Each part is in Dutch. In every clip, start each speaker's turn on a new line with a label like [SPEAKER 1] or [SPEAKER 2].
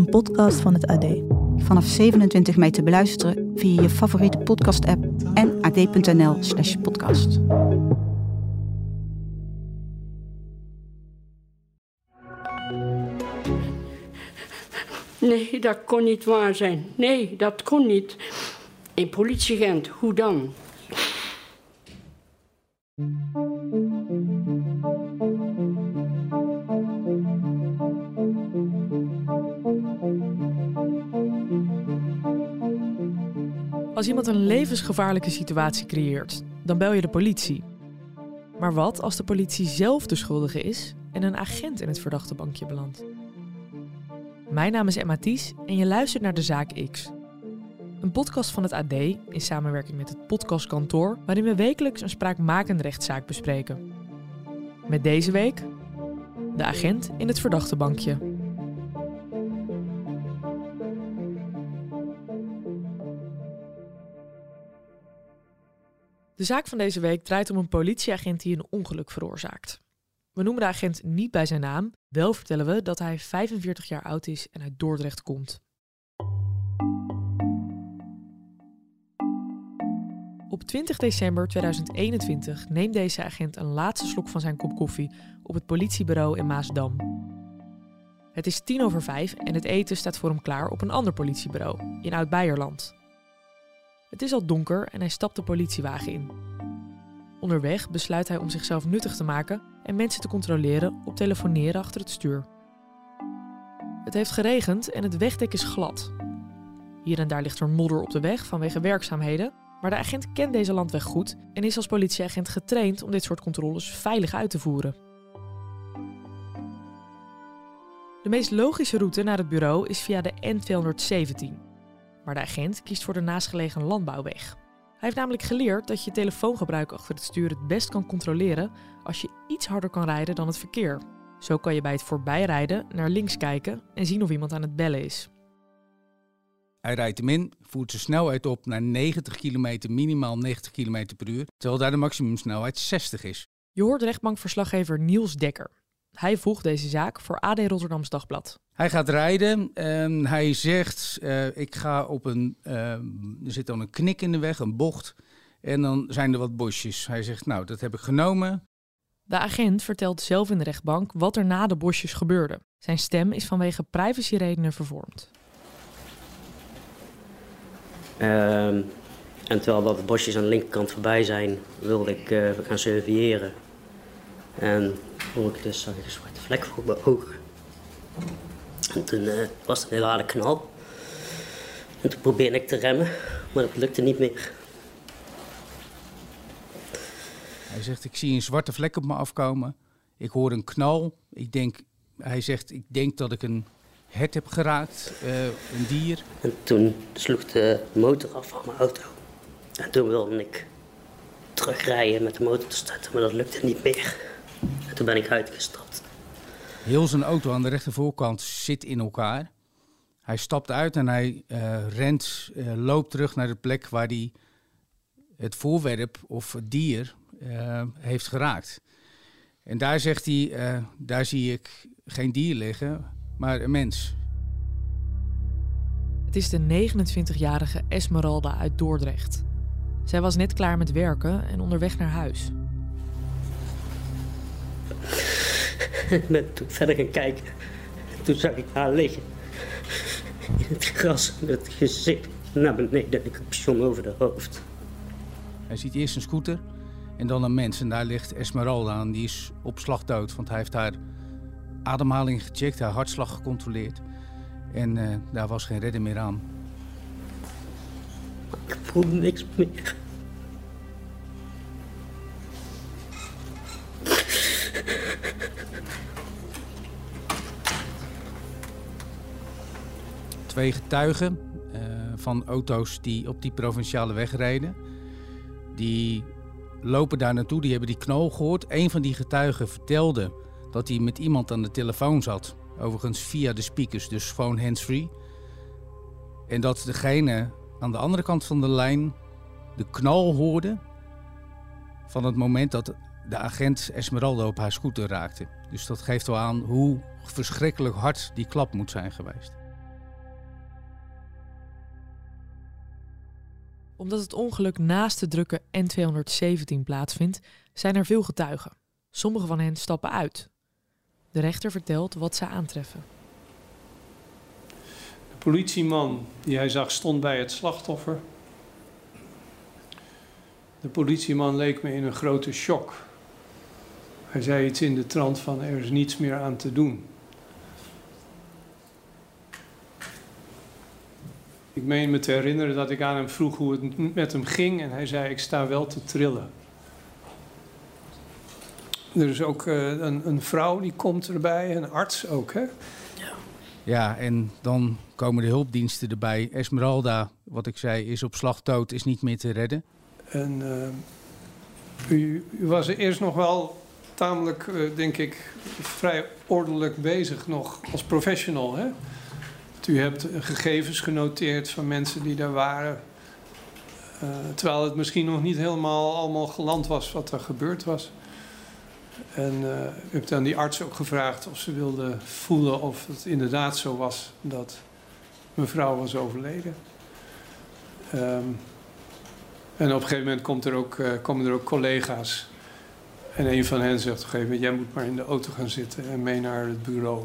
[SPEAKER 1] een podcast van het AD.
[SPEAKER 2] Vanaf 27 mei te beluisteren via je favoriete podcast-app en ad.nl/slash podcast.
[SPEAKER 3] Nee, dat kon niet waar zijn. Nee, dat kon niet. Een politieagent, hoe dan?
[SPEAKER 4] Als iemand een levensgevaarlijke situatie creëert, dan bel je de politie. Maar wat als de politie zelf de schuldige is en een agent in het verdachte bankje belandt? Mijn naam is Emma Ties en je luistert naar De Zaak X. Een podcast van het AD in samenwerking met het podcastkantoor, waarin we wekelijks een spraakmakende rechtszaak bespreken. Met deze week de agent in het verdachte bankje. De zaak van deze week draait om een politieagent die een ongeluk veroorzaakt. We noemen de agent niet bij zijn naam, wel vertellen we dat hij 45 jaar oud is en uit Dordrecht komt. Op 20 december 2021 neemt deze agent een laatste slok van zijn kop koffie op het politiebureau in Maasdam. Het is tien over vijf en het eten staat voor hem klaar op een ander politiebureau in Oud-Beierland. Het is al donker en hij stapt de politiewagen in. Onderweg besluit hij om zichzelf nuttig te maken en mensen te controleren op telefoneren achter het stuur. Het heeft geregend en het wegdek is glad. Hier en daar ligt er modder op de weg vanwege werkzaamheden, maar de agent kent deze landweg goed en is als politieagent getraind om dit soort controles veilig uit te voeren. De meest logische route naar het bureau is via de N217. Maar de agent kiest voor de naastgelegen landbouwweg. Hij heeft namelijk geleerd dat je telefoongebruik achter het stuur het best kan controleren als je iets harder kan rijden dan het verkeer. Zo kan je bij het voorbijrijden naar links kijken en zien of iemand aan het bellen is.
[SPEAKER 5] Hij rijdt hem in, voert zijn snelheid op naar 90 km, minimaal 90 km per uur, terwijl daar de maximumsnelheid 60 is.
[SPEAKER 4] Je hoort rechtbankverslaggever Niels Dekker. Hij volgt deze zaak voor AD Rotterdams Dagblad.
[SPEAKER 5] Hij gaat rijden en hij zegt, eh, ik ga op een, eh, er zit dan een knik in de weg, een bocht, en dan zijn er wat bosjes. Hij zegt, nou, dat heb ik genomen.
[SPEAKER 4] De agent vertelt zelf in de rechtbank wat er na de bosjes gebeurde. Zijn stem is vanwege privacyredenen vervormd.
[SPEAKER 6] Ehm, en terwijl dat de bosjes aan de linkerkant voorbij zijn, wilde ik eh, gaan surveilleren. En toen ik dus een zwarte vlek voor mijn ogen. En toen eh, was het een hele harde knal. En toen probeerde ik te remmen, maar dat lukte niet meer.
[SPEAKER 5] Hij zegt, ik zie een zwarte vlek op me afkomen. Ik hoor een knal. Ik denk, hij zegt, ik denk dat ik een hert heb geraakt, eh, een dier.
[SPEAKER 6] En toen sloeg de motor af van mijn auto. En toen wilde ik terugrijden met de motor te starten, maar dat lukte niet meer. En toen ben ik uitgestapt.
[SPEAKER 5] Heel zijn auto aan de rechtervoorkant zit in elkaar. Hij stapt uit en hij eh, rent, eh, loopt terug naar de plek waar hij het voorwerp of het dier eh, heeft geraakt. En daar zegt hij, eh, daar zie ik geen dier liggen, maar een mens.
[SPEAKER 4] Het is de 29-jarige Esmeralda uit Dordrecht. Zij was net klaar met werken en onderweg naar huis.
[SPEAKER 6] Ik ben toen verder gaan kijken. Toen zag ik haar liggen. In het gras met het gezicht naar beneden en een capuchon over de hoofd.
[SPEAKER 5] Hij ziet eerst een scooter en dan een mens. En daar ligt Esmeralda aan, die is op slag dood. Want hij heeft haar ademhaling gecheckt, haar hartslag gecontroleerd. En eh, daar was geen redden meer aan.
[SPEAKER 6] Ik voelde niks meer.
[SPEAKER 5] Twee getuigen eh, van auto's die op die provinciale weg rijden. Die lopen daar naartoe, die hebben die knal gehoord. Een van die getuigen vertelde dat hij met iemand aan de telefoon zat. Overigens via de speakers, dus gewoon hands-free. En dat degene aan de andere kant van de lijn de knal hoorde van het moment dat de agent Esmeralda op haar scooter raakte. Dus dat geeft wel aan hoe verschrikkelijk hard die klap moet zijn geweest.
[SPEAKER 4] Omdat het ongeluk naast de drukke N217 plaatsvindt, zijn er veel getuigen. Sommige van hen stappen uit. De rechter vertelt wat ze aantreffen.
[SPEAKER 7] De politieman die hij zag stond bij het slachtoffer. De politieman leek me in een grote shock. Hij zei iets in de trant van er is niets meer aan te doen. Ik meen me te herinneren dat ik aan hem vroeg hoe het met hem ging en hij zei ik sta wel te trillen. Er is ook uh, een, een, vrouw die komt erbij, een arts ook hè?
[SPEAKER 5] Ja. ja, en dan komen de hulpdiensten erbij. Esmeralda, wat ik zei, is op slag dood, is niet meer te redden.
[SPEAKER 7] En uh, u, u, was er eerst nog wel tamelijk, uh, denk ik, vrij ordelijk bezig nog als professional hè? U hebt gegevens genoteerd van mensen die daar waren. Uh, terwijl het misschien nog niet helemaal allemaal geland was wat er gebeurd was. En uh, u hebt aan die arts ook gevraagd of ze wilde voelen of het inderdaad zo was dat mevrouw was overleden. Um, en op een gegeven moment komt er ook, uh, komen er ook collega's. En een van hen zegt op een gegeven moment: Jij moet maar in de auto gaan zitten en mee naar het bureau.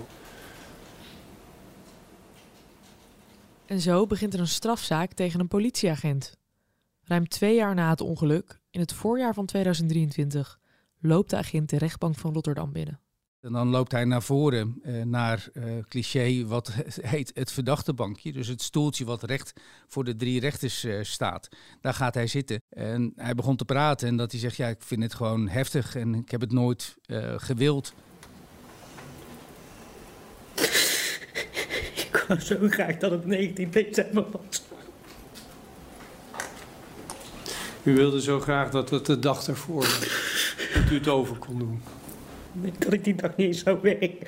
[SPEAKER 4] En zo begint er een strafzaak tegen een politieagent. Ruim twee jaar na het ongeluk, in het voorjaar van 2023, loopt de agent de rechtbank van Rotterdam binnen.
[SPEAKER 5] En dan loopt hij naar voren eh, naar uh, cliché wat heet het verdachte bankje. Dus het stoeltje wat recht voor de drie rechters uh, staat. Daar gaat hij zitten. En hij begon te praten en dat hij zegt, ja ik vind het gewoon heftig en ik heb het nooit gewild.
[SPEAKER 6] Ik wou zo graag dat het 19 december was.
[SPEAKER 7] U wilde zo graag dat het de dag ervoor was. Dat u het over kon doen.
[SPEAKER 6] Dat ik die dag niet eens zou werken.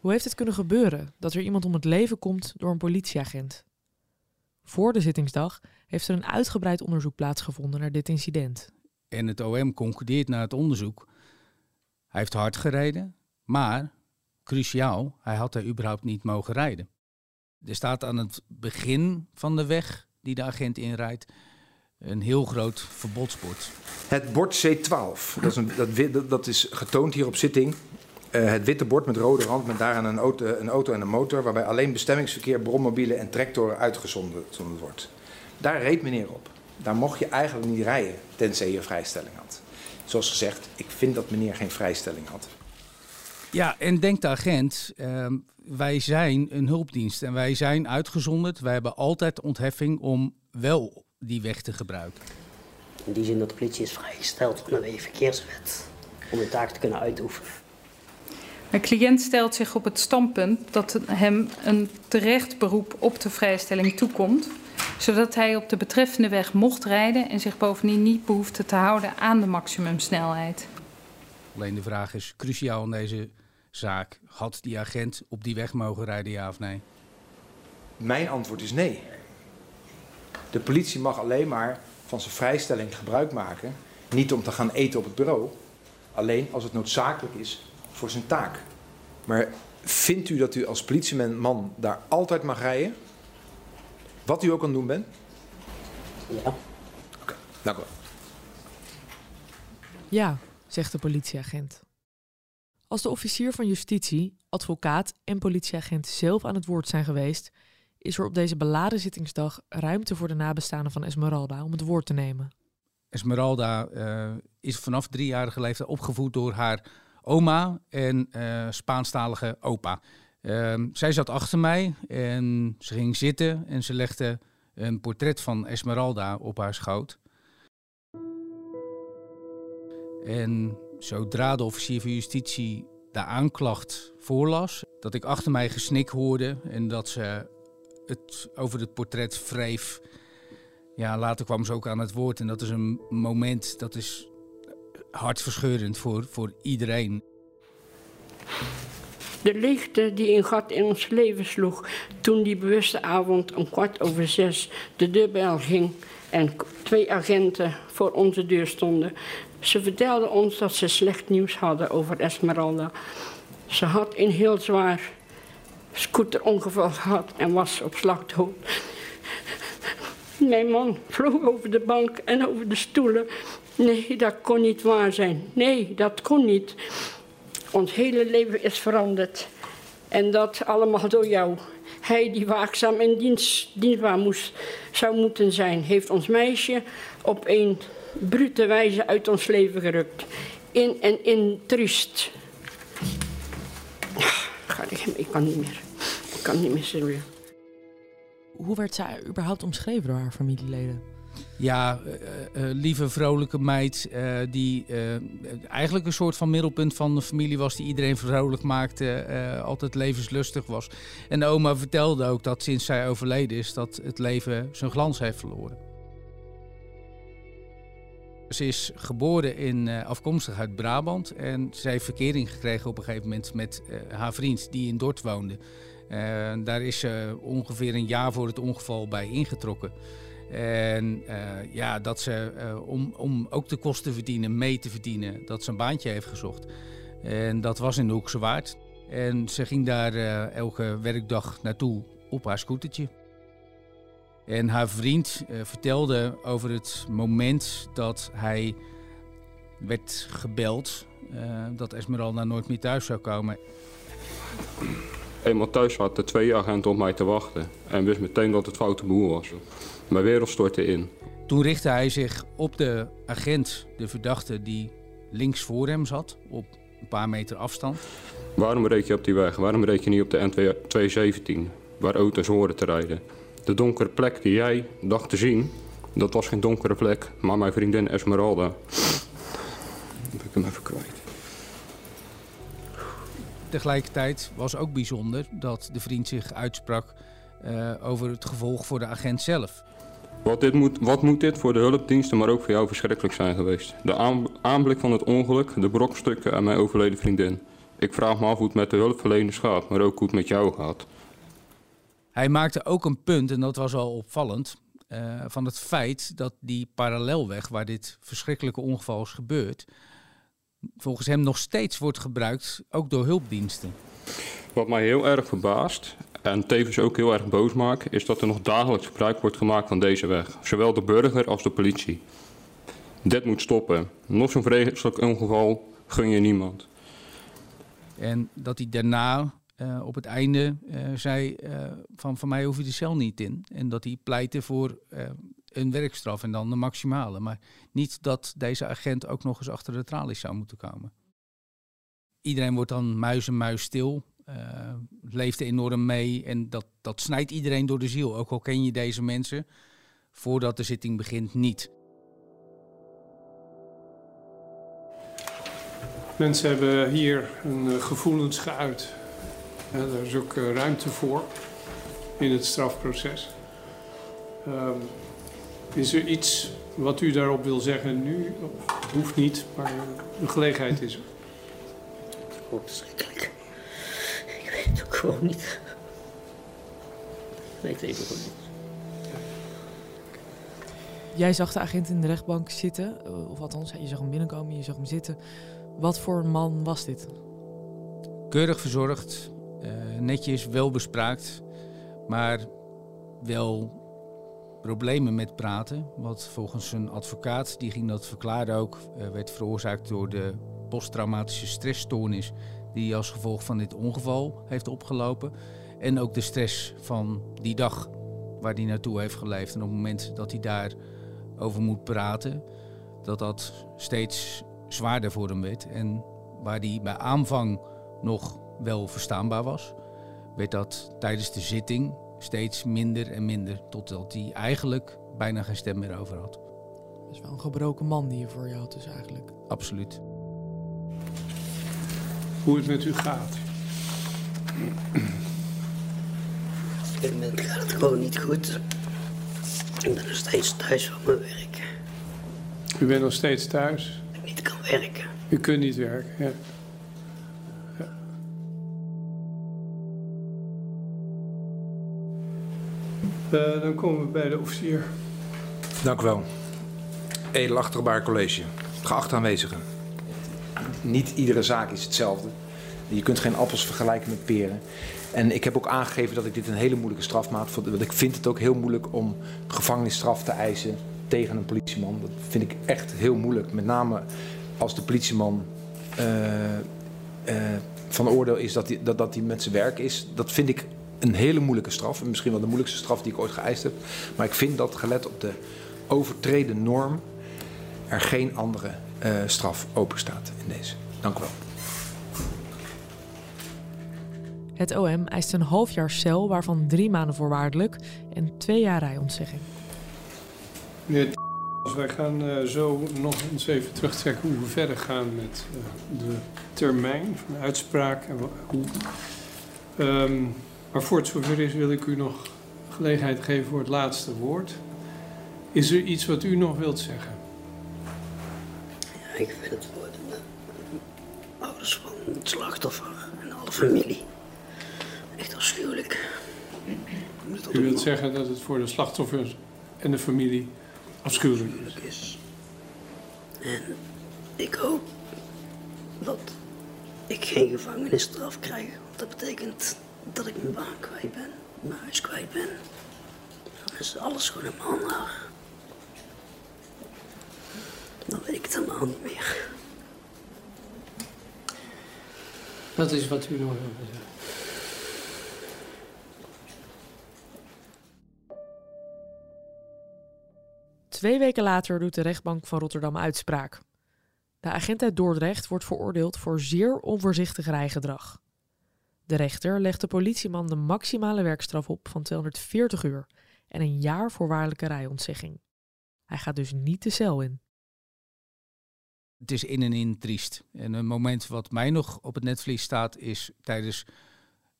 [SPEAKER 4] Hoe heeft het kunnen gebeuren dat er iemand om het leven komt door een politieagent? Voor de zittingsdag heeft er een uitgebreid onderzoek plaatsgevonden naar dit incident.
[SPEAKER 5] En het OM concludeert na het onderzoek: hij heeft hard gereden, maar cruciaal, hij had er überhaupt niet mogen rijden. Er staat aan het begin van de weg die de agent inrijdt een heel groot verbodsbord.
[SPEAKER 8] Het bord C12, dat is, een, dat, dat is getoond hier op zitting. Uh, het witte bord met rode rand met daaraan een auto, een auto en een motor... waarbij alleen bestemmingsverkeer, brommobielen en tractoren uitgezonden wordt. Daar reed meneer op. Daar mocht je eigenlijk niet rijden, tenzij je vrijstelling had. Zoals gezegd, ik vind dat meneer geen vrijstelling had.
[SPEAKER 5] Ja, en denkt de agent, uh, wij zijn een hulpdienst en wij zijn uitgezonderd. Wij hebben altijd ontheffing om wel die weg te gebruiken.
[SPEAKER 6] In die zin dat de politie is vrijgesteld van de verkeerswet om de taak te kunnen uitoefenen.
[SPEAKER 9] Mijn cliënt stelt zich op het standpunt dat hem een terecht beroep op de vrijstelling toekomt, zodat hij op de betreffende weg mocht rijden en zich bovendien niet behoefde te houden aan de maximumsnelheid.
[SPEAKER 5] Alleen de vraag is cruciaal in deze zaak: had die agent op die weg mogen rijden, ja of nee?
[SPEAKER 8] Mijn antwoord is nee. De politie mag alleen maar van zijn vrijstelling gebruik maken, niet om te gaan eten op het bureau, alleen als het noodzakelijk is voor zijn taak. Maar vindt u dat u als politieman daar altijd mag rijden? Wat u ook aan het doen bent?
[SPEAKER 6] Ja.
[SPEAKER 8] Oké, okay, dank u wel.
[SPEAKER 4] Ja, zegt de politieagent. Als de officier van justitie, advocaat en politieagent zelf aan het woord zijn geweest, is er op deze beladen zittingsdag ruimte voor de nabestaanden van Esmeralda om het woord te nemen.
[SPEAKER 5] Esmeralda uh, is vanaf driejarige leeftijd opgevoed door haar oma en uh, Spaanstalige opa. Uh, zij zat achter mij en ze ging zitten en ze legde een portret van Esmeralda op haar schoot. En zodra de officier van justitie de aanklacht voorlas, dat ik achter mij gesnik hoorde en dat ze het over het portret wreef. Ja, later kwam ze ook aan het woord en dat is een moment dat is hartverscheurend voor, voor iedereen.
[SPEAKER 3] De leegte die een gat in ons leven sloeg toen die bewuste avond om kwart over zes de deurbel ging en twee agenten voor onze deur stonden. Ze vertelden ons dat ze slecht nieuws hadden over Esmeralda. Ze had een heel zwaar scooterongeval gehad en was op slag dood. Mijn man vloog over de bank en over de stoelen. Nee, dat kon niet waar zijn. Nee, dat kon niet. Ons hele leven is veranderd. En dat allemaal door jou. Hij die waakzaam en dienst, dienstbaar moest, zou moeten zijn, heeft ons meisje op een brute wijze uit ons leven gerukt. In en in triest. Ik, ik kan niet meer. Ik kan niet meer serieus.
[SPEAKER 4] Hoe werd zij überhaupt omschreven door haar familieleden?
[SPEAKER 5] Ja, uh, lieve vrolijke meid die eigenlijk een soort van middelpunt van de familie was, die iedereen vrolijk maakte, altijd levenslustig was. En de oma vertelde ook dat sinds zij overleden is, dat het leven zijn glans heeft verloren. Ze is geboren in, afkomstig uit Brabant en zij heeft verkering gekregen op een gegeven moment met haar vriend die in Dort woonde. Daar is ze ongeveer een jaar voor het ongeval bij ingetrokken. En uh, ja, dat ze om, om ook de kosten te verdienen, mee te verdienen, dat ze een baantje heeft gezocht. En dat was in de Hoekse Waard. En ze ging daar elke werkdag naartoe op haar scootertje. En haar vriend vertelde over het moment dat hij werd gebeld dat Esmeralda nooit meer thuis zou komen.
[SPEAKER 10] Eenmaal thuis zaten twee agenten op mij te wachten en wist meteen dat het foute boer was. Mijn wereld stortte in.
[SPEAKER 5] Toen richtte hij zich op de agent, de verdachte die links voor hem zat, op een paar meter afstand.
[SPEAKER 10] Waarom reed je op die weg? Waarom reed je niet op de N217, waar auto's horen te rijden? De donkere plek die jij dacht te zien, dat was geen donkere plek, maar mijn vriendin Esmeralda. Dan heb ik hem even kwijt.
[SPEAKER 5] Tegelijkertijd was ook bijzonder dat de vriend zich uitsprak uh, over het gevolg voor de agent zelf.
[SPEAKER 10] Wat, dit moet, wat moet dit voor de hulpdiensten, maar ook voor jou verschrikkelijk zijn geweest? De aan, aanblik van het ongeluk, de brokstukken en mijn overleden vriendin. Ik vraag me af hoe het met de hulpverleners gaat, maar ook hoe het met jou gaat.
[SPEAKER 5] Hij maakte ook een punt, en dat was al opvallend, uh, van het feit dat die parallelweg waar dit verschrikkelijke ongeval is gebeurd, volgens hem nog steeds wordt gebruikt, ook door hulpdiensten.
[SPEAKER 10] Wat mij heel erg verbaast en tevens ook heel erg boos maakt, is dat er nog dagelijks gebruik wordt gemaakt van deze weg, zowel de burger als de politie. Dit moet stoppen. Nog zo'n vreselijk ongeval gun je niemand.
[SPEAKER 5] En dat hij daarna uh, op het einde uh, zei uh, van van mij hoef je de cel niet in. En dat hij pleitte voor een werkstraf en dan de maximale. Maar niet dat deze agent ook nog eens achter de tralies zou moeten komen. Iedereen wordt dan muis en muis stil. Uh, leeft enorm mee en dat, dat snijdt iedereen door de ziel. Ook al ken je deze mensen voordat de zitting begint niet.
[SPEAKER 7] Mensen hebben hier een uh, gevoelens geuit. Ja, daar is ook uh, ruimte voor in het strafproces. Um, is er iets wat u daarop wil zeggen nu? Hoeft niet, maar de gelegenheid is er.
[SPEAKER 6] Oh, verschrikkelijk. Ik weet het ook gewoon niet. Ik weet het gewoon niet.
[SPEAKER 4] Jij zag de agent in de rechtbank zitten, eh, of althans, je zag hem binnenkomen, je zag hem zitten. Wat voor man was dit?
[SPEAKER 5] Keurig verzorgd, uh, netjes, wel bespraakt, maar wel problemen met praten. Wat volgens een advocaat, die ging dat verklaren ook, uh, werd veroorzaakt door de posttraumatische stressstoornis die als gevolg van dit ongeval heeft opgelopen. En ook de stress van die dag waar hij naartoe heeft geleefd. En op het moment dat hij daarover moet praten, dat dat steeds zwaarder voor hem werd. En waar hij bij aanvang nog wel verstaanbaar was, werd dat tijdens de zitting steeds minder en minder. Totdat hij eigenlijk bijna geen stem meer over had.
[SPEAKER 4] Dat is wel een gebroken man die je voor je had dus eigenlijk.
[SPEAKER 5] Absoluut.
[SPEAKER 7] Hoe het met u gaat.
[SPEAKER 6] Moment gaat het gewoon niet goed. Ik ben nog steeds thuis van mijn werk.
[SPEAKER 7] U bent nog steeds thuis.
[SPEAKER 6] Ik niet kan werken.
[SPEAKER 7] U kunt niet werken. Ja. Eh, dan komen we bij de officier.
[SPEAKER 8] Dank u wel. Edelachtbaar college. Geachte aanwezigen. Niet iedere zaak is hetzelfde. Je kunt geen appels vergelijken met peren. En ik heb ook aangegeven dat ik dit een hele moeilijke strafmaat vond. Want ik vind het ook heel moeilijk om gevangenisstraf te eisen tegen een politieman. Dat vind ik echt heel moeilijk. Met name als de politieman eh, eh, van oordeel is dat hij dat, dat hij met zijn werk is. Dat vind ik een hele moeilijke straf. En misschien wel de moeilijkste straf die ik ooit geëist heb. Maar ik vind dat gelet op de overtreden norm er geen andere eh, straf open staat in deze. Dank u wel.
[SPEAKER 4] Het OM eist een half jaar cel, waarvan drie maanden voorwaardelijk en twee jaar rijontzegging.
[SPEAKER 7] Meneer T- wij gaan eh, zo nog eens even terugtrekken hoe we verder gaan met eh, de termijn van de uitspraak. En hoe. Ehm, maar voor het zover is, wil ik u nog gelegenheid geven voor het laatste woord. Is er iets wat u nog wilt zeggen?
[SPEAKER 6] Ja, ik vind het voor de ouders van het slachtoffer en alle familie echt afschuwelijk.
[SPEAKER 7] U wilt zeggen dat het voor de slachtoffers en de familie afschuwelijk is.
[SPEAKER 6] is. En ik hoop dat ik geen gevangenisstraf krijg. Want dat betekent dat ik mijn baan kwijt ben, mijn huis kwijt ben. Dan is alles gewoon in mijn handen. Dan weet ik het helemaal niet meer.
[SPEAKER 7] Dat is wat u nog wilt zeggen.
[SPEAKER 4] Twee weken later doet de rechtbank van Rotterdam uitspraak. De agent uit Dordrecht wordt veroordeeld voor zeer onvoorzichtig rijgedrag. De rechter legt de politieman de maximale werkstraf op van 240 uur en een jaar voorwaardelijke rijontzegging. Hij gaat dus niet de cel in.
[SPEAKER 5] Het is in en in triest. En een moment wat mij nog op het netvlies staat is tijdens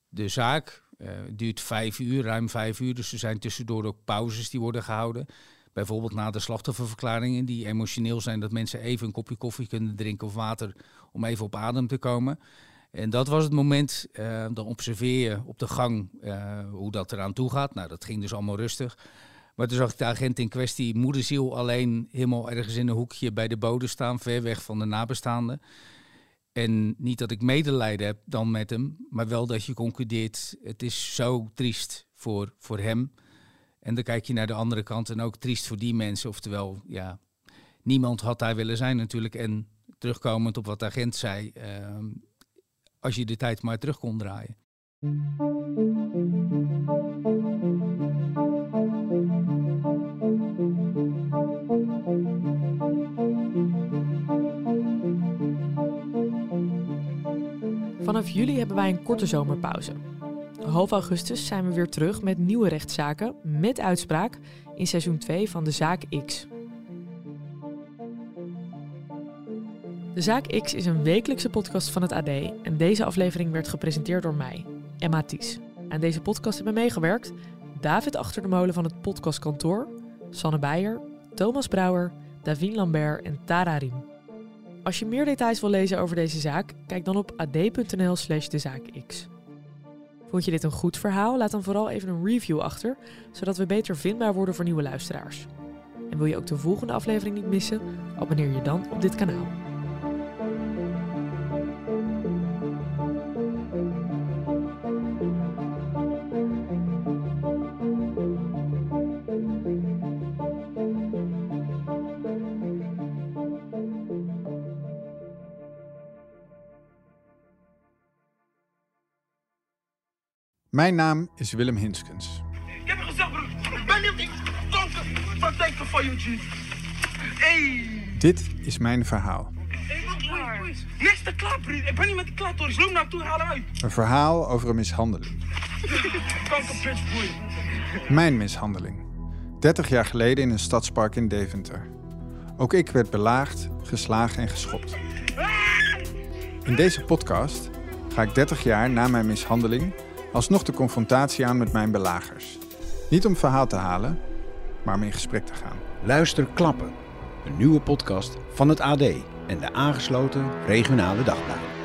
[SPEAKER 5] de zaak. eh, Het duurt vijf uur, ruim vijf uur. Dus er zijn tussendoor ook pauzes die worden gehouden. Bijvoorbeeld na de slachtofferverklaringen die emotioneel zijn dat mensen even een kopje koffie kunnen drinken of water om even op adem te komen. En dat was het moment, eh, dan observeer je op de gang eh, hoe dat eraan toe gaat. Nou, dat ging dus allemaal rustig. Maar toen zag ik de agent in kwestie moederziel alleen helemaal ergens in een hoekje bij de bodem staan, ver weg van de nabestaanden. En niet dat ik medelijden heb dan met hem, maar wel dat je concludeert, het is zo triest voor, voor hem. En dan kijk je naar de andere kant en ook triest voor die mensen. Oftewel, ja, niemand had daar willen zijn natuurlijk. En terugkomend op wat de agent zei, ehm, als je de tijd maar terug kon draaien.
[SPEAKER 4] Vanaf juli hebben wij een korte zomerpauze. Half augustus zijn we weer terug met nieuwe rechtszaken met uitspraak in seizoen 2 van de Zaak X. De Zaak X is een wekelijkse podcast van het AD en deze aflevering werd gepresenteerd door mij, Emma Ties. Aan deze podcast hebben meegewerkt David Achter de Molen van het podcastkantoor, Sanne Beijer, Thomas Brouwer, Davine Lambert en Tara Riem. Als je meer details wil lezen over deze zaak, kijk dan op ad.nl slash dezaakx. Vond je dit een goed verhaal? Laat dan vooral even een review achter, zodat we beter vindbaar worden voor nieuwe luisteraars. En wil je ook de volgende aflevering niet missen? Abonneer je dan op dit kanaal.
[SPEAKER 11] Mijn naam is Willem Hinskens.
[SPEAKER 12] Ik heb gezegd, broer. Ik ben niet dronken. Wat denk je van je? Hey.
[SPEAKER 11] Dit is mijn verhaal.
[SPEAKER 12] Broer, broer, Niks te klaar, vriend. Ik ben niet met de klaar, Toris. Loop naar hem toe, haal hem uit.
[SPEAKER 11] Een verhaal over een mishandeling.
[SPEAKER 12] Kankerpitchboy.
[SPEAKER 11] Mijn mishandeling. 30 jaar geleden in een stadspark in Deventer. Ook ik werd belaagd, geslagen en geschopt. In deze podcast ga ik 30 jaar na mijn mishandeling alsnog de confrontatie aan met mijn belagers. Niet om verhaal te halen, maar om in gesprek te gaan.
[SPEAKER 13] Luister Klappen, een nieuwe podcast van het AD en de aangesloten regionale dagbladen.